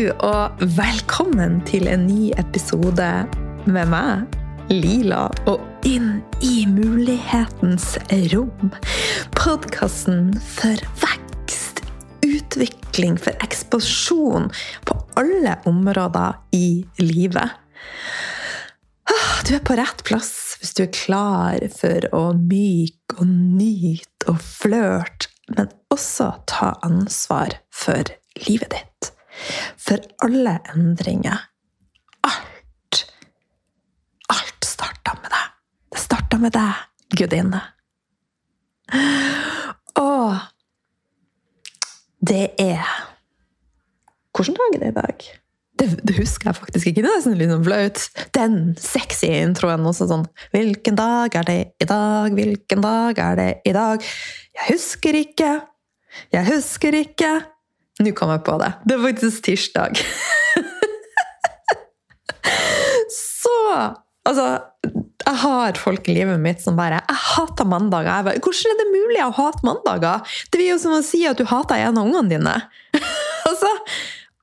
Og velkommen til en ny episode med meg, Lila, og inn i mulighetens rom. Podkasten for vekst, utvikling, for eksplosjon på alle områder i livet. Ah, du er på rett plass hvis du er klar for å myke og nyte og flørte, men også ta ansvar for livet ditt. For alle endringer. Alt. Alt starta med deg. Det starta med deg, gudinne. Og det er Hvilken dag er det i dag? Det, det, husker jeg faktisk ikke. Det er sånn litt flaut. Den sexy introen også sånn Hvilken dag er det i dag? Hvilken dag er det i dag? Jeg husker ikke. Jeg husker ikke. Nå kom jeg på det. Det er faktisk tirsdag. Så Altså, jeg har folk i livet mitt som bare 'Jeg hater mandager'. Hvordan er det mulig å hate mandager? Det blir jo som å si at du hater en av ungene dine. altså,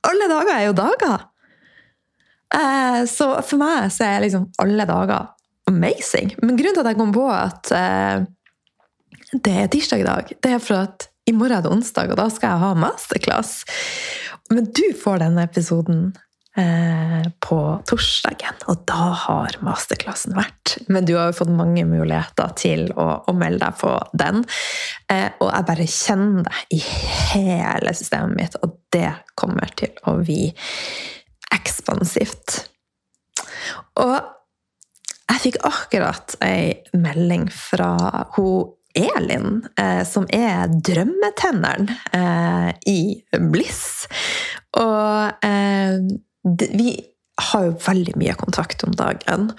alle dager er jo dager. Eh, så for meg så er liksom alle dager amazing. Men grunnen til at jeg kom på at eh, det er tirsdag i dag, det er for at i morgen er det onsdag, og da skal jeg ha masterclass. Men du får denne episoden eh, på torsdagen, og da har masterklassen vært. Men du har jo fått mange muligheter til å, å melde deg på den. Eh, og jeg bare kjenner det i hele systemet mitt, og det kommer til å bli ekspansivt. Og jeg fikk akkurat ei melding fra hun Elin, eh, som er drømmetenneren eh, i Bliss. Og eh, vi har jo veldig mye kontakt om dagen.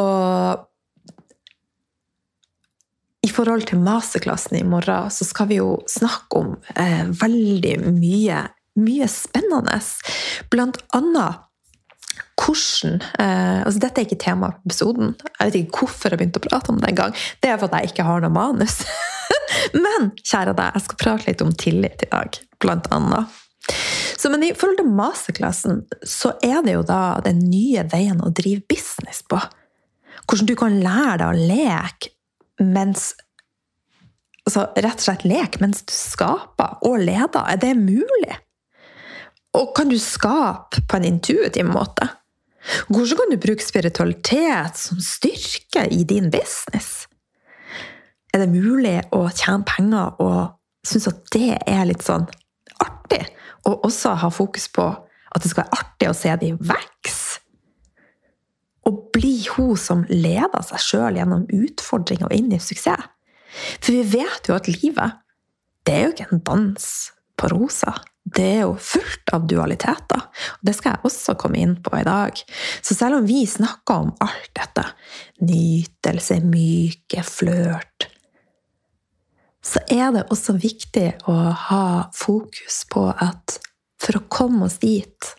Og i forhold til masterklassen i morgen, så skal vi jo snakke om veldig mye, mye spennende. Blant annet hvordan eh, altså Dette er ikke tema på episoden. Jeg vet ikke hvorfor jeg begynte å prate om det engang. Det er for at jeg ikke har noe manus. men kjære deg, jeg skal prate litt om tillit i dag, blant annet. Så, men i forhold til masterklassen, så er det jo da den nye veien å drive business på. Hvordan du kan lære deg å leke mens altså Rett og slett leke mens du skaper og leder. Er det mulig? Og kan du skape på en intuitiv måte? Hvordan kan du bruke spiritualitet som styrke i din business? Er det mulig å tjene penger og synes at det er litt sånn artig? Og også ha fokus på at det skal være artig å se de vokse? Og bli hun som leder seg sjøl gjennom utfordringer og inn i suksess? For vi vet jo at livet, det er jo ikke en dans på rosa det er jo fullt av dualiteter. Og det skal jeg også komme inn på i dag. Så selv om vi snakker om alt dette, nytelse, myke, flørt, så er det også viktig å ha fokus på at for å komme oss dit,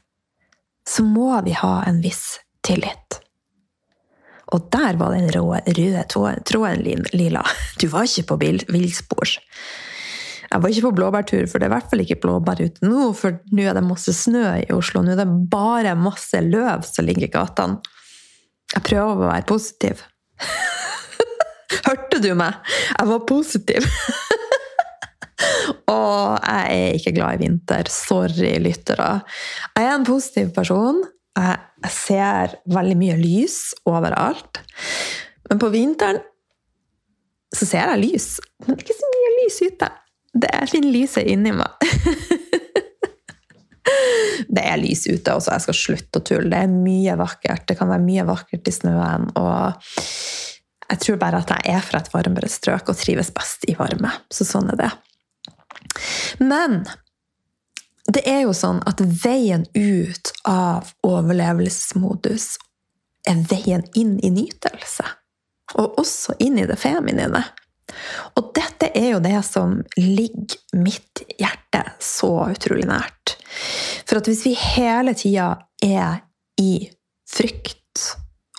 så må vi ha en viss tillit. Og der var den røde tråden, Lila. Du var ikke på villspor. Jeg var ikke på blåbærtur, for det er i hvert fall ikke blåbær ute nå, for nå er det masse snø i Oslo. Nå er det bare masse løv som ligger i gatene. Jeg prøver å være positiv. Hørte du meg? Jeg var positiv. Og jeg er ikke glad i vinter. Sorry, lyttere. Jeg er en positiv person. Jeg ser veldig mye lys overalt. Men på vinteren så ser jeg lys. Men ikke så mye lys ute. Det er finner lyset inni meg. det er lys ute også, jeg skal slutte å tulle. Det er mye vakkert. Det kan være mye vakkert i snøen. Og jeg tror bare at jeg er fra et varmere strøk og trives best i varme. Så sånn er det. Men det er jo sånn at veien ut av overlevelsesmodus er veien inn i nytelse. Og også inn i det feminine. Og dette er jo det som ligger mitt hjerte så utrolig nært. For at hvis vi hele tida er i frykt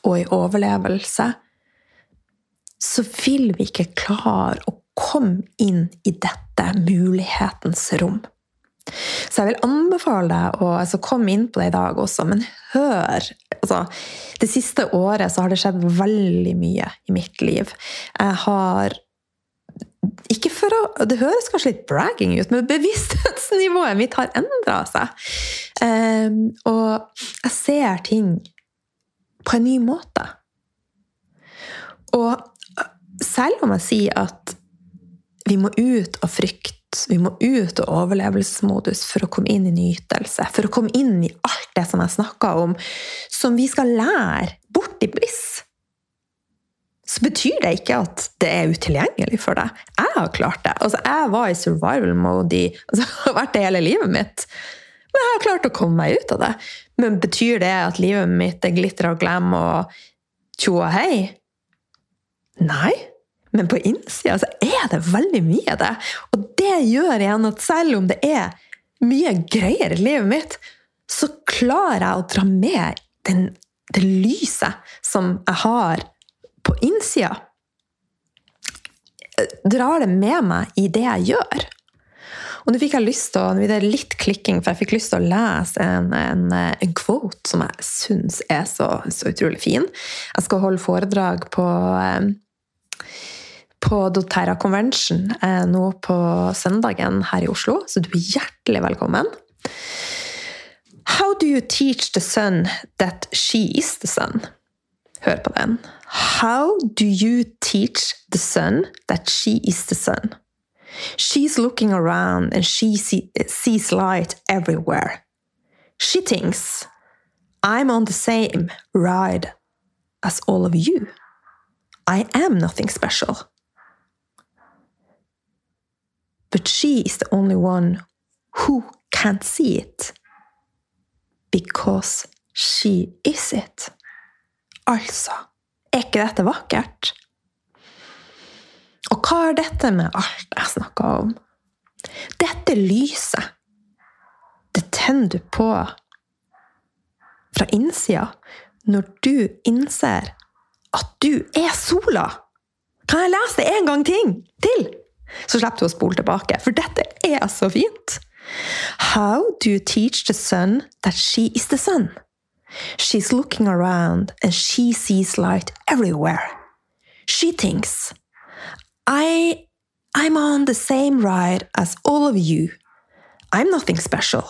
og i overlevelse, så vil vi ikke klare å komme inn i dette mulighetens rom. Så jeg vil anbefale deg å altså, komme inn på det i dag også, men hør altså, Det siste året så har det skjedd veldig mye i mitt liv. Jeg har ikke for å, Det høres kanskje litt bragging ut, men bevissthetsnivået mitt har endra seg. Um, og jeg ser ting på en ny måte. Og selv om jeg sier at vi må ut av frykt, vi må ut av overlevelsesmodus for å komme inn i nytelse, for å komme inn i alt det som jeg snakka om, som vi skal lære bort i bliss, så betyr det ikke at det er utilgjengelig for deg. Jeg har klart det. Altså, jeg var i survival mode i altså, vært det hele livet mitt. Men jeg har klart å komme meg ut av det. Men betyr det at livet mitt er glitter og glam og tjo og hei? Nei. Men på innsida så er det veldig mye av det. Og det gjør igjen at selv om det er mye greier i livet mitt, så klarer jeg å dra med den, det lyset som jeg har på innsida. Drar det med meg i det jeg gjør. Og nå fikk jeg lyst til å, det er litt klikking, for jeg fikk lyst til å lese en, en, en quote som jeg syns er så, så, utrolig fin. Jeg skal holde foredrag på eh, på doTERRA Convention eh, nå på søndagen her i Oslo, så du er hjertelig velkommen. How do you teach the sun that she is the sun? Hør på den. How do you teach the sun that she is the sun? She's looking around and she see, sees light everywhere. She thinks, I'm on the same ride as all of you. I am nothing special. But she is the only one who can't see it because she is it. Altså, er ikke dette vakkert? Og hva har dette med alt jeg snakka om? Dette lyset, det tenner du på fra innsida når du innser at du er sola. Kan jeg lese det en gang ting til? Så slipper du å spole tilbake, for dette er så fint. How do you teach the sun that she is the sun? She's looking around and she sees light everywhere. She thinks, I, I'm on the same ride as all of you. I'm nothing special.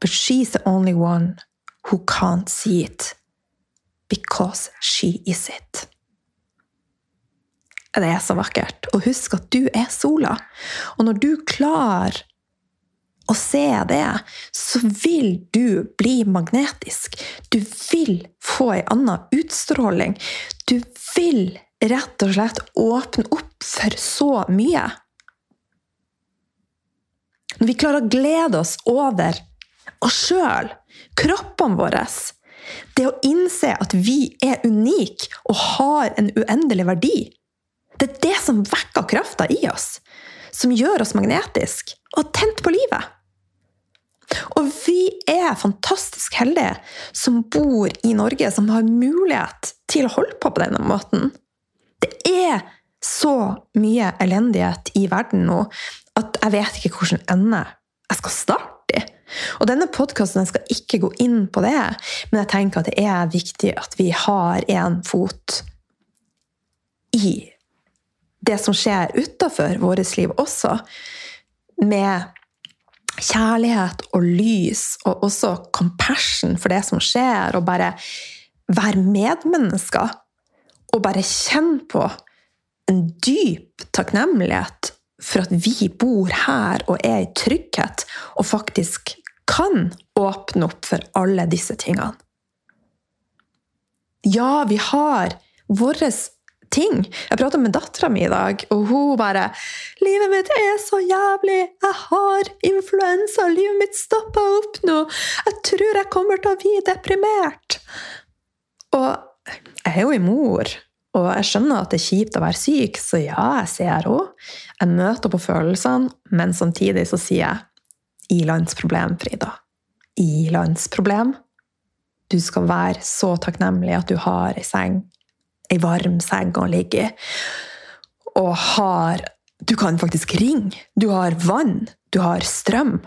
But she's the only one who can't see it because she is it. Det er så vakkert. Og husk at du er sola. Og når du klarer å se det, så vil du bli magnetisk. Du vil få ei anna utstråling. Du vil rett og slett åpne opp for så mye. Når vi klarer å glede oss over oss sjøl, kroppene våre Det å innse at vi er unike og har en uendelig verdi Det er det som vekker krafta i oss. Som gjør oss magnetisk og tent på livet. Og vi er fantastisk heldige som bor i Norge, som har mulighet til å holde på på denne måten. Det er så mye elendighet i verden nå at jeg vet ikke hvilken ende jeg skal starte i. Og denne podkasten skal ikke gå inn på det, men jeg tenker at det er viktig at vi har en fot i det som skjer utafor vårt liv også, med kjærlighet og lys, og også compassion for det som skjer, og bare være medmennesker. Og bare kjenne på en dyp takknemlighet for at vi bor her og er i trygghet, og faktisk kan åpne opp for alle disse tingene. Ja, vi har vårt ting. Jeg prata med dattera mi i dag, og hun bare 'Livet mitt er så jævlig! Jeg har influensa! Livet mitt stoppa opp nå! Jeg tror jeg kommer til å bli deprimert!' Og jeg er jo i mor, og jeg skjønner at det er kjipt å være syk, så ja, jeg ser henne. Jeg møter på følelsene, men samtidig så sier jeg 'ilandsproblem, Frida'. Ilandsproblem. Du skal være så takknemlig at du har ei seng ei varm seng å ligge i. Og har Du kan faktisk ringe. Du har vann. Du har strøm.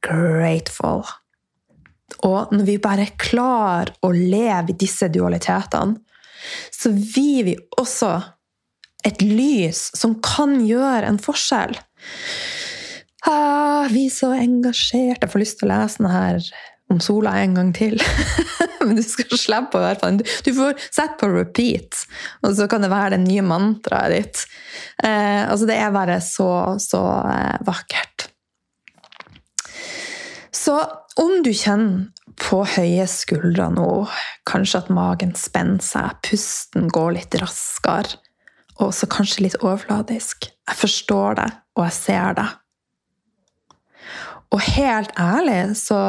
Grateful. Og når vi bare klarer å leve i disse dualitetene, så vier vi også et lys som kan gjøre en forskjell. Ah, vi er så engasjert. Jeg får lyst til å lese denne om sola en gang til. Men du skal slippe å høre på. Du får sette på repeat, og så kan det være det nye mantraet ditt. Eh, altså, det er bare så, så eh, vakkert. Så om du kjenner på høye skuldre nå, kanskje at magen spenner seg, pusten går litt raskere, og så kanskje litt overfladisk Jeg forstår det, og jeg ser det. Og helt ærlig så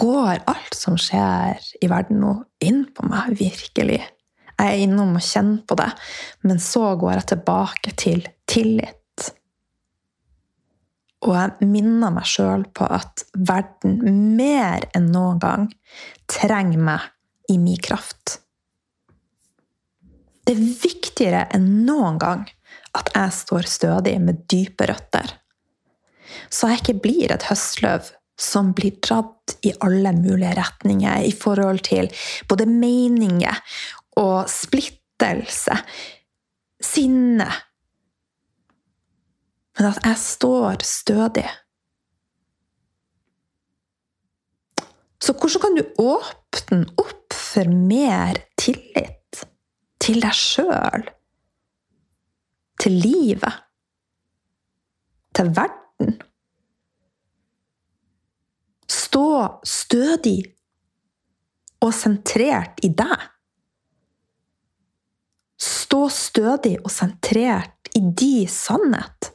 går alt som skjer i verden nå, inn på meg, virkelig. Jeg er innom og kjenner på det, men så går jeg tilbake til tillit. Og jeg minner meg sjøl på at verden mer enn noen gang trenger meg i min kraft. Det er viktigere enn noen gang at jeg står stødig med dype røtter. Så jeg ikke blir et høstløv som blir dratt i alle mulige retninger i forhold til både meninger og splittelse, sinne, men at jeg står stødig. Så hvordan kan du åpne opp for mer tillit til deg sjøl? Til livet? Til verden? Stå stødig og sentrert i deg. Stå stødig og sentrert i din sannhet.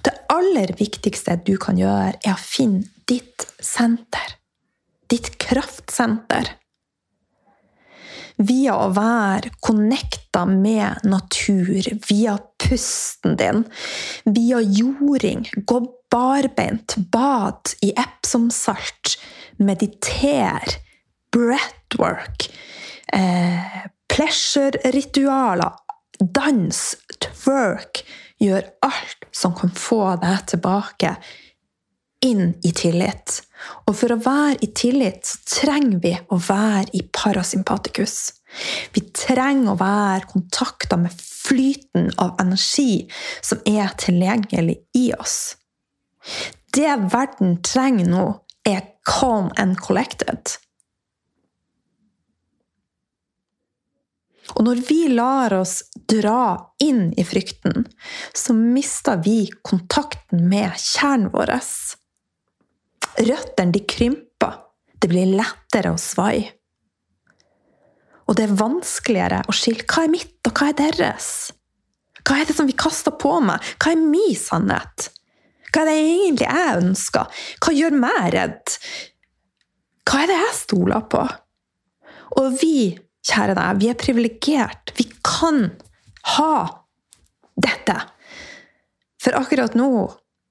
Det aller viktigste du kan gjøre, er å finne ditt senter. Ditt kraftsenter. Via å være connecta med natur, via pusten din, via jording, gå barbeint, bad i Epsom-salt, meditere, breathwork, eh, pleasure-ritualer, dans, twerk Gjør alt som kan få deg tilbake inn i tillit. Og for å være i tillit så trenger vi å være i parasympatikus. Vi trenger å være kontakta med flyten av energi som er tilgjengelig i oss. Det verden trenger nå, er calm and collected. Og når vi lar oss dra inn i frykten, så mister vi kontakten med kjernen vår. Røttene krymper. Det blir lettere å svai. Og det er vanskeligere å skille hva er mitt, og hva er deres. Hva er det som vi kaster på meg? Hva er min sannhet? Hva er det egentlig jeg ønsker? Hva gjør meg redd? Hva er det jeg stoler på? Og vi kjære deg, vi er privilegert. Vi kan ha dette. For akkurat nå,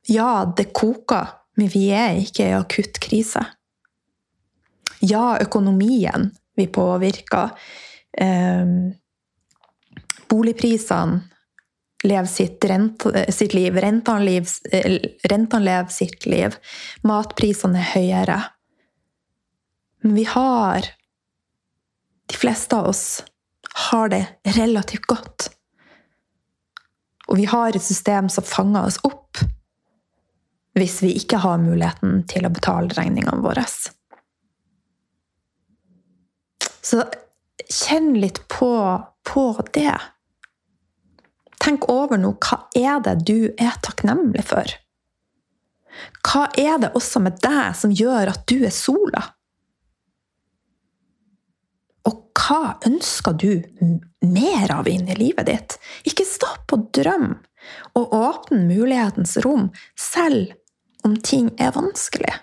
ja, det koker, men vi er ikke i akutt krise. Ja, økonomien vi påvirker. Eh, boligprisene lever sitt, rent, sitt liv. Rentene lever sitt liv. Matprisene er høyere. Men vi har de fleste av oss har det relativt godt. Og vi har et system som fanger oss opp hvis vi ikke har muligheten til å betale regningene våre. Så kjenn litt på, på det. Tenk over nå hva er det du er takknemlig for? Hva er det også med deg som gjør at du er sola? Og hva ønsker du mer av inn i livet ditt? Ikke stopp å drømme, og åpne mulighetens rom, selv om ting er vanskelig.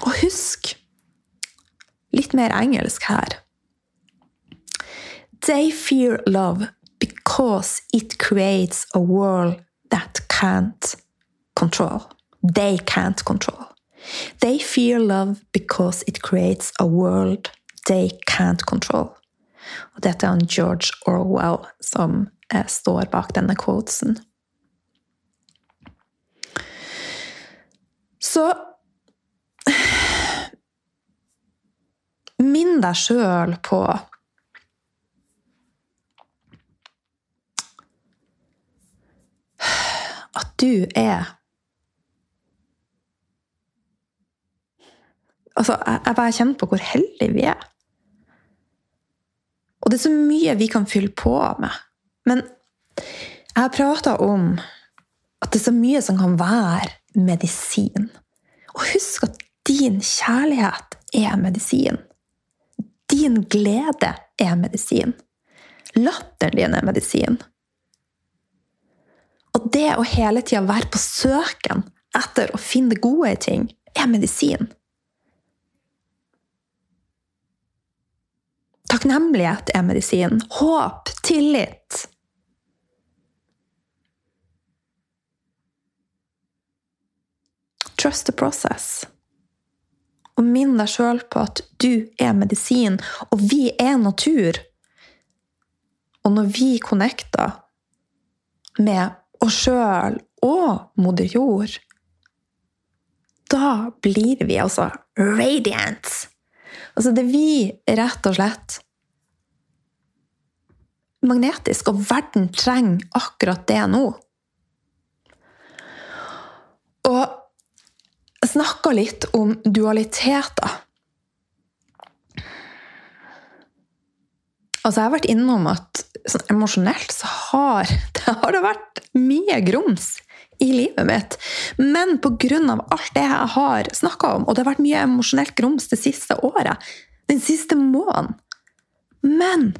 Og husk litt mer engelsk her. They fear love because it creates a world that can't control. They can't control. They fear love because it creates a world they can't control. Og dette er George Orwell som eh, står bak denne quotesen. Så Minn deg sjøl på at du er Altså, jeg, bare kjenner på hvor heldige vi er. Og det er så mye vi kan fylle på med. Men jeg har prata om at det er så mye som kan være medisin. Og husk at din kjærlighet er medisin. Din glede er medisin. Latteren din er medisin. Og det å hele tida være på søken etter å finne det gode i ting, er medisin. Takknemlighet er medisin. Håp, tillit. Trust the process. Og minn deg sjøl på at du er medisin, og vi er natur. Og når vi connecter med oss sjøl og moder jord, da blir vi altså radiant. Altså, det er vi rett og slett magnetisk, og verden trenger akkurat det nå. Og jeg snakka litt om dualiteter. Altså, jeg har vært innom at sånn emosjonelt så har det, har vært mye grums i livet mitt. Men pga. alt det jeg har snakka om, og det har vært mye emosjonelt grums det siste året, den siste måneden Men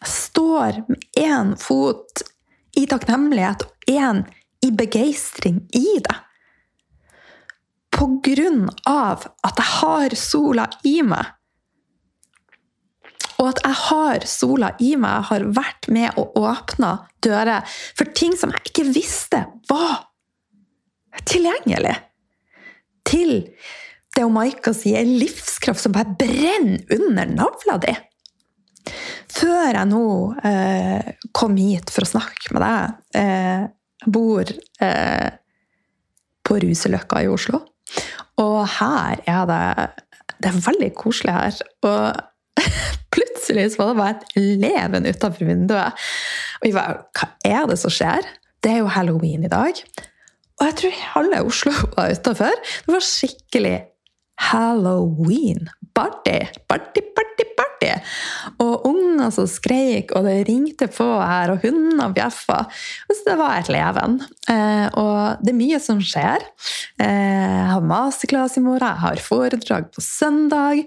jeg står med én fot i takknemlighet og én i begeistring i det. På grunn av at jeg har sola i meg. Og at jeg har sola i meg, har vært med og åpna dører for ting som jeg ikke visste var tilgjengelig. Til det Maika sier, livskraft som bare brenner under navla di. Før jeg nå eh, kom hit for å snakke med deg eh, bor eh, på Ruseløkka i Oslo. Og her er det Det er veldig koselig her. Og plutselig så var det bare et leven utenfor vinduet. Og vi bare Hva er det som skjer? Det er jo halloween i dag. Og jeg tror halve Oslo var utafor. Det var skikkelig halloween. Party, party, party, party! Og unger som skreik, og det ringte på her, og hunder bjeffa. Så det var et leven. Eh, og det er mye som skjer. Eh, jeg har masterclass i morgen, jeg har foredrag på søndag.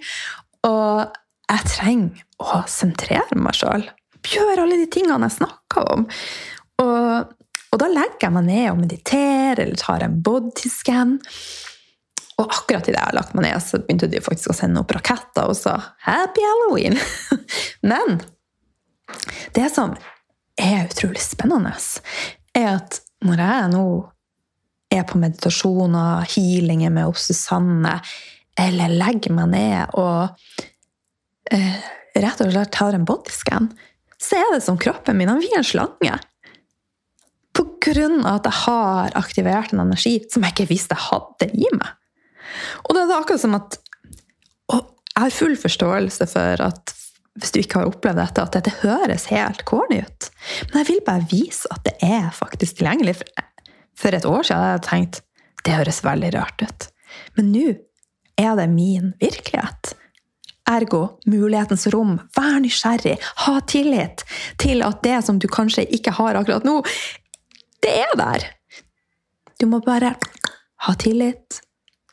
Og jeg trenger å sentrere meg sjøl. Gjøre alle de tingene jeg snakker om. Og, og, da legger jeg meg ned og mediterer eller tar en bodyscan. Og akkurat idet jeg har lagt meg ned, så begynte de faktisk å sende opp raketter og sa 'Happy Halloween'. Men det som er utrolig spennende, er at når jeg nå er på meditasjoner, healinger med Susanne, eller legger meg ned og eh, rett og slett tar en bodyscan, så er det som kroppen min han blir en slange. På grunn av at jeg har aktivert en energi som jeg ikke visste jeg hadde i meg. Og det er akkurat som at jeg har full forståelse for at hvis du ikke har opplevd dette, at dette høres helt corny ut. Men jeg vil bare vise at det er faktisk tilgjengelig. For et år siden hadde jeg tenkt det høres veldig rart ut. Men nå er det min virkelighet. Ergo mulighetens rom. Vær nysgjerrig. Ha tillit til at det som du kanskje ikke har akkurat nå, det er der. Du må bare ha tillit.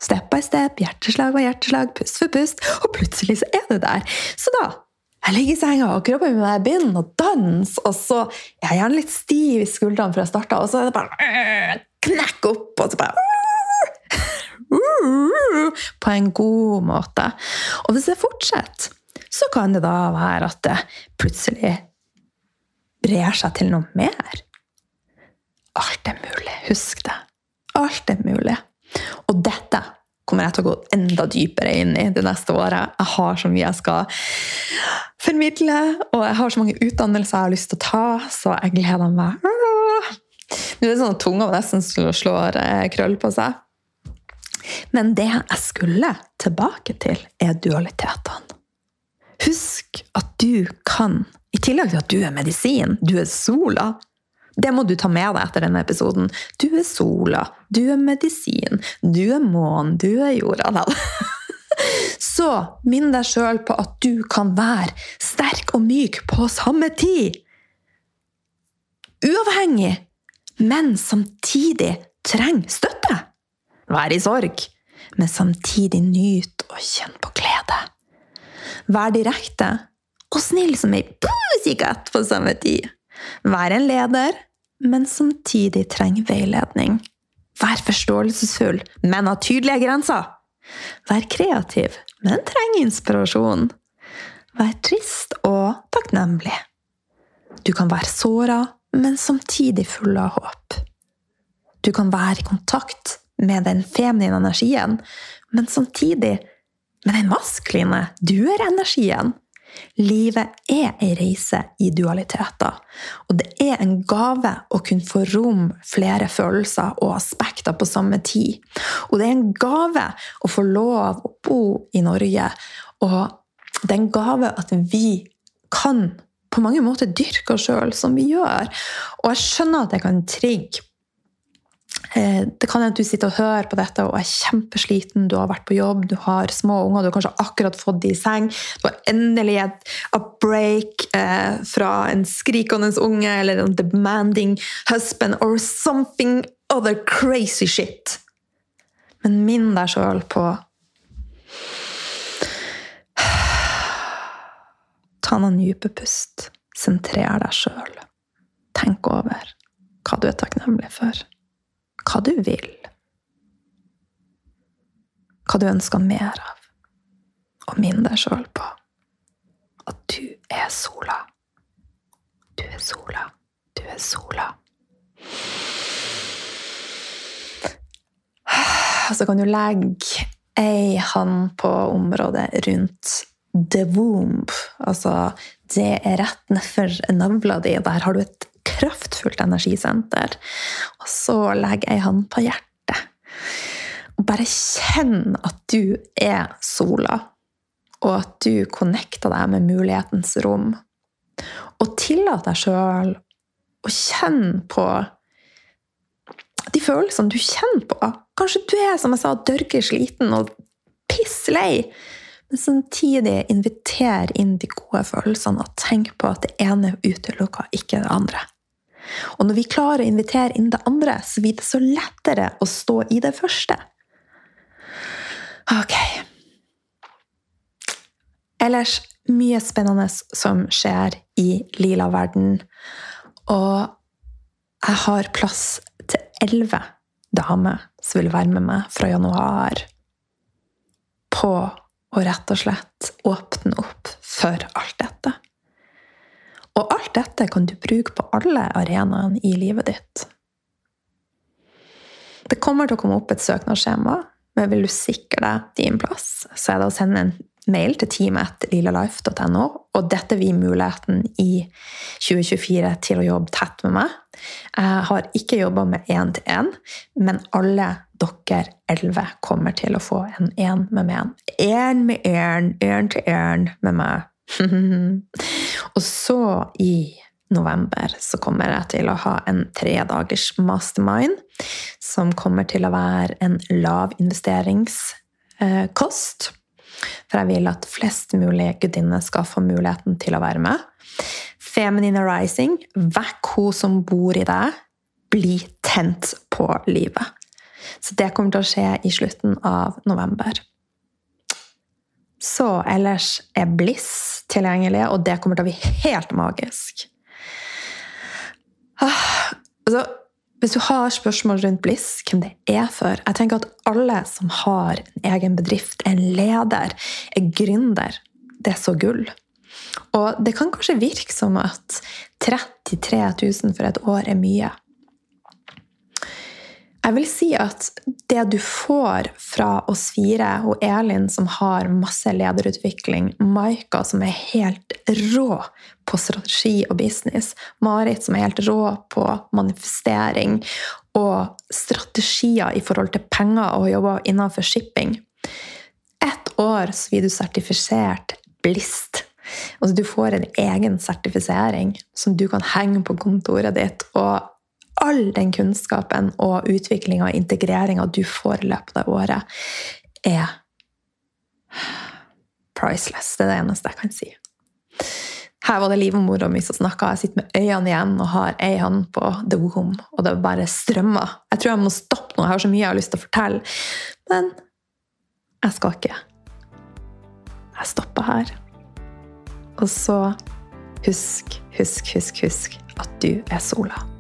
Step by step, hjerteslag for hjerteslag, pust for pust, og plutselig så er det der. Så da jeg ligger i senga, og kroppen min begynner å danse, og så jeg er gjerne litt stiv i skuldrene før jeg starter, og så er det bare knekk opp, og så bare på en god måte. Og hvis det fortsetter, så kan det da være at det plutselig brer seg til noe mer. Alt er mulig. Husk det. Alt er mulig. Og dette kommer jeg til å gå enda dypere inn i det neste året. Jeg har så mye jeg skal formidle, og jeg har så mange utdannelser jeg har lyst til å ta, så jeg gleder meg. Nå er det sånn at tunga nesten slår eh, krøll på seg. Men det jeg skulle tilbake til, er dualitetene. Husk at du kan, i tillegg til at du er medisin, du er sola. Det må du ta med deg etter denne episoden. Du er sola, du er medisin, du er månen, du er jorda. Så minn deg sjøl på at du kan være sterk og myk på samme tid. Uavhengig men samtidig trenger støtte. Vær i sorg, men samtidig nyt og kjenn på glede. Vær direkte og snill som ei pusekatt på samme tid. Vær en leder, men samtidig treng veiledning. Vær forståelsesfull, men ha tydelige grenser. Vær kreativ, men treng inspirasjon. Vær trist og takknemlig. Du kan være såra, men samtidig full av håp. Du kan være i kontakt med den feminine energien, men samtidig med den maskuline duerenergien. Livet er ei reise i dualiteter, og det er en gave å kunne få rom flere følelser og aspekter på samme tid. Og det er en gave å få lov å bo i Norge, og det er en gave at vi kan på mange måter dyrke oss sjøl som vi gjør. Og jeg skjønner at jeg kan trigge. Eh, det kan hende du sitter og hører på dette og er kjempesliten, du har vært på jobb, du har små unger, du har kanskje akkurat fått de i seng, du har endelig et break eh, fra en skrikende unge eller en demanding husband or something other crazy shit. Men minn deg sjøl på Ta noen dype pust. Sentrer deg sjøl. Tenk over hva du er takknemlig for. Hva du vil. Hva du ønsker mer av. Og minn deg sjøl på at du er sola. Du er sola. Du er sola. Så kan du legge ei hand på området rundt the womb. Altså, det er rett nedfor navla di. Der har du et kraftfullt energisenter. Og så legger jeg hånd på hjertet. Og bare kjenn at du er sola, og at du connecter deg med mulighetens rom. Og tillat deg sjøl å kjenne på de følelsene du kjenner på. Kanskje du er som jeg sa, dørger sliten og piss lei. Men samtidig inviter inn de gode følelsene og tenk på at det ene utelukker ikke det andre. Og når vi klarer å invitere inn det andre, så blir det så lettere å stå i det første. Ok. Ellers mye spennende som skjer i lila verden. Og jeg har plass til elleve damer som vil være med meg fra januar på å rett og slett åpne opp for alt dette. Og alt dette kan du bruke på alle arenaene i livet ditt. Det kommer til å komme opp et søknadsskjema, men vil du sikre deg din plass, så er det å sende en mail til teamet lilalife.no, og dette vil muligheten i 2024 til å jobbe tett med meg. Jeg har ikke jobba med én-til-én, men alle dere elleve kommer til å få en én med meg. Én med én, én til én med meg. og så, i november, så kommer jeg til å ha en tredagers mastermind, som kommer til å være en lav investeringskost. For jeg vil at flest mulig gudinner skal få muligheten til å være med. Feminine rising. Vekk hun som bor i deg. Bli tent på livet. Så det kommer til å skje i slutten av november. Så ellers er Bliss tilgjengelig, og det kommer til å bli helt magisk. Ah, altså, hvis du har spørsmål rundt Bliss, hvem det er for Jeg tenker at alle som har en egen bedrift, en leder, er gründer, det er så gull. Og det kan kanskje virke som at 33 000 for et år er mye. Jeg vil si at det du får fra oss fire, og Elin som har masse lederutvikling, Maika som er helt rå på strategi og business, Marit som er helt rå på manifestering og strategier i forhold til penger og jobber innenfor shipping. Ett år så blir du sertifisert blist. Altså, du får en egen sertifisering som du kan henge på kontoret ditt. og all den kunnskapen og utviklinga og integreringa du får i løpet av året, er priceless. Det er det eneste jeg kan si. Her var det livmora mi som snakka. Jeg sitter med øynene igjen og har ei hånd på the womb, og det bare strømmer. Jeg tror jeg må stoppe nå. Jeg har så mye jeg har lyst til å fortelle. Men jeg skal ikke. Jeg stopper her. Og så husk, husk, husk, husk at du er sola.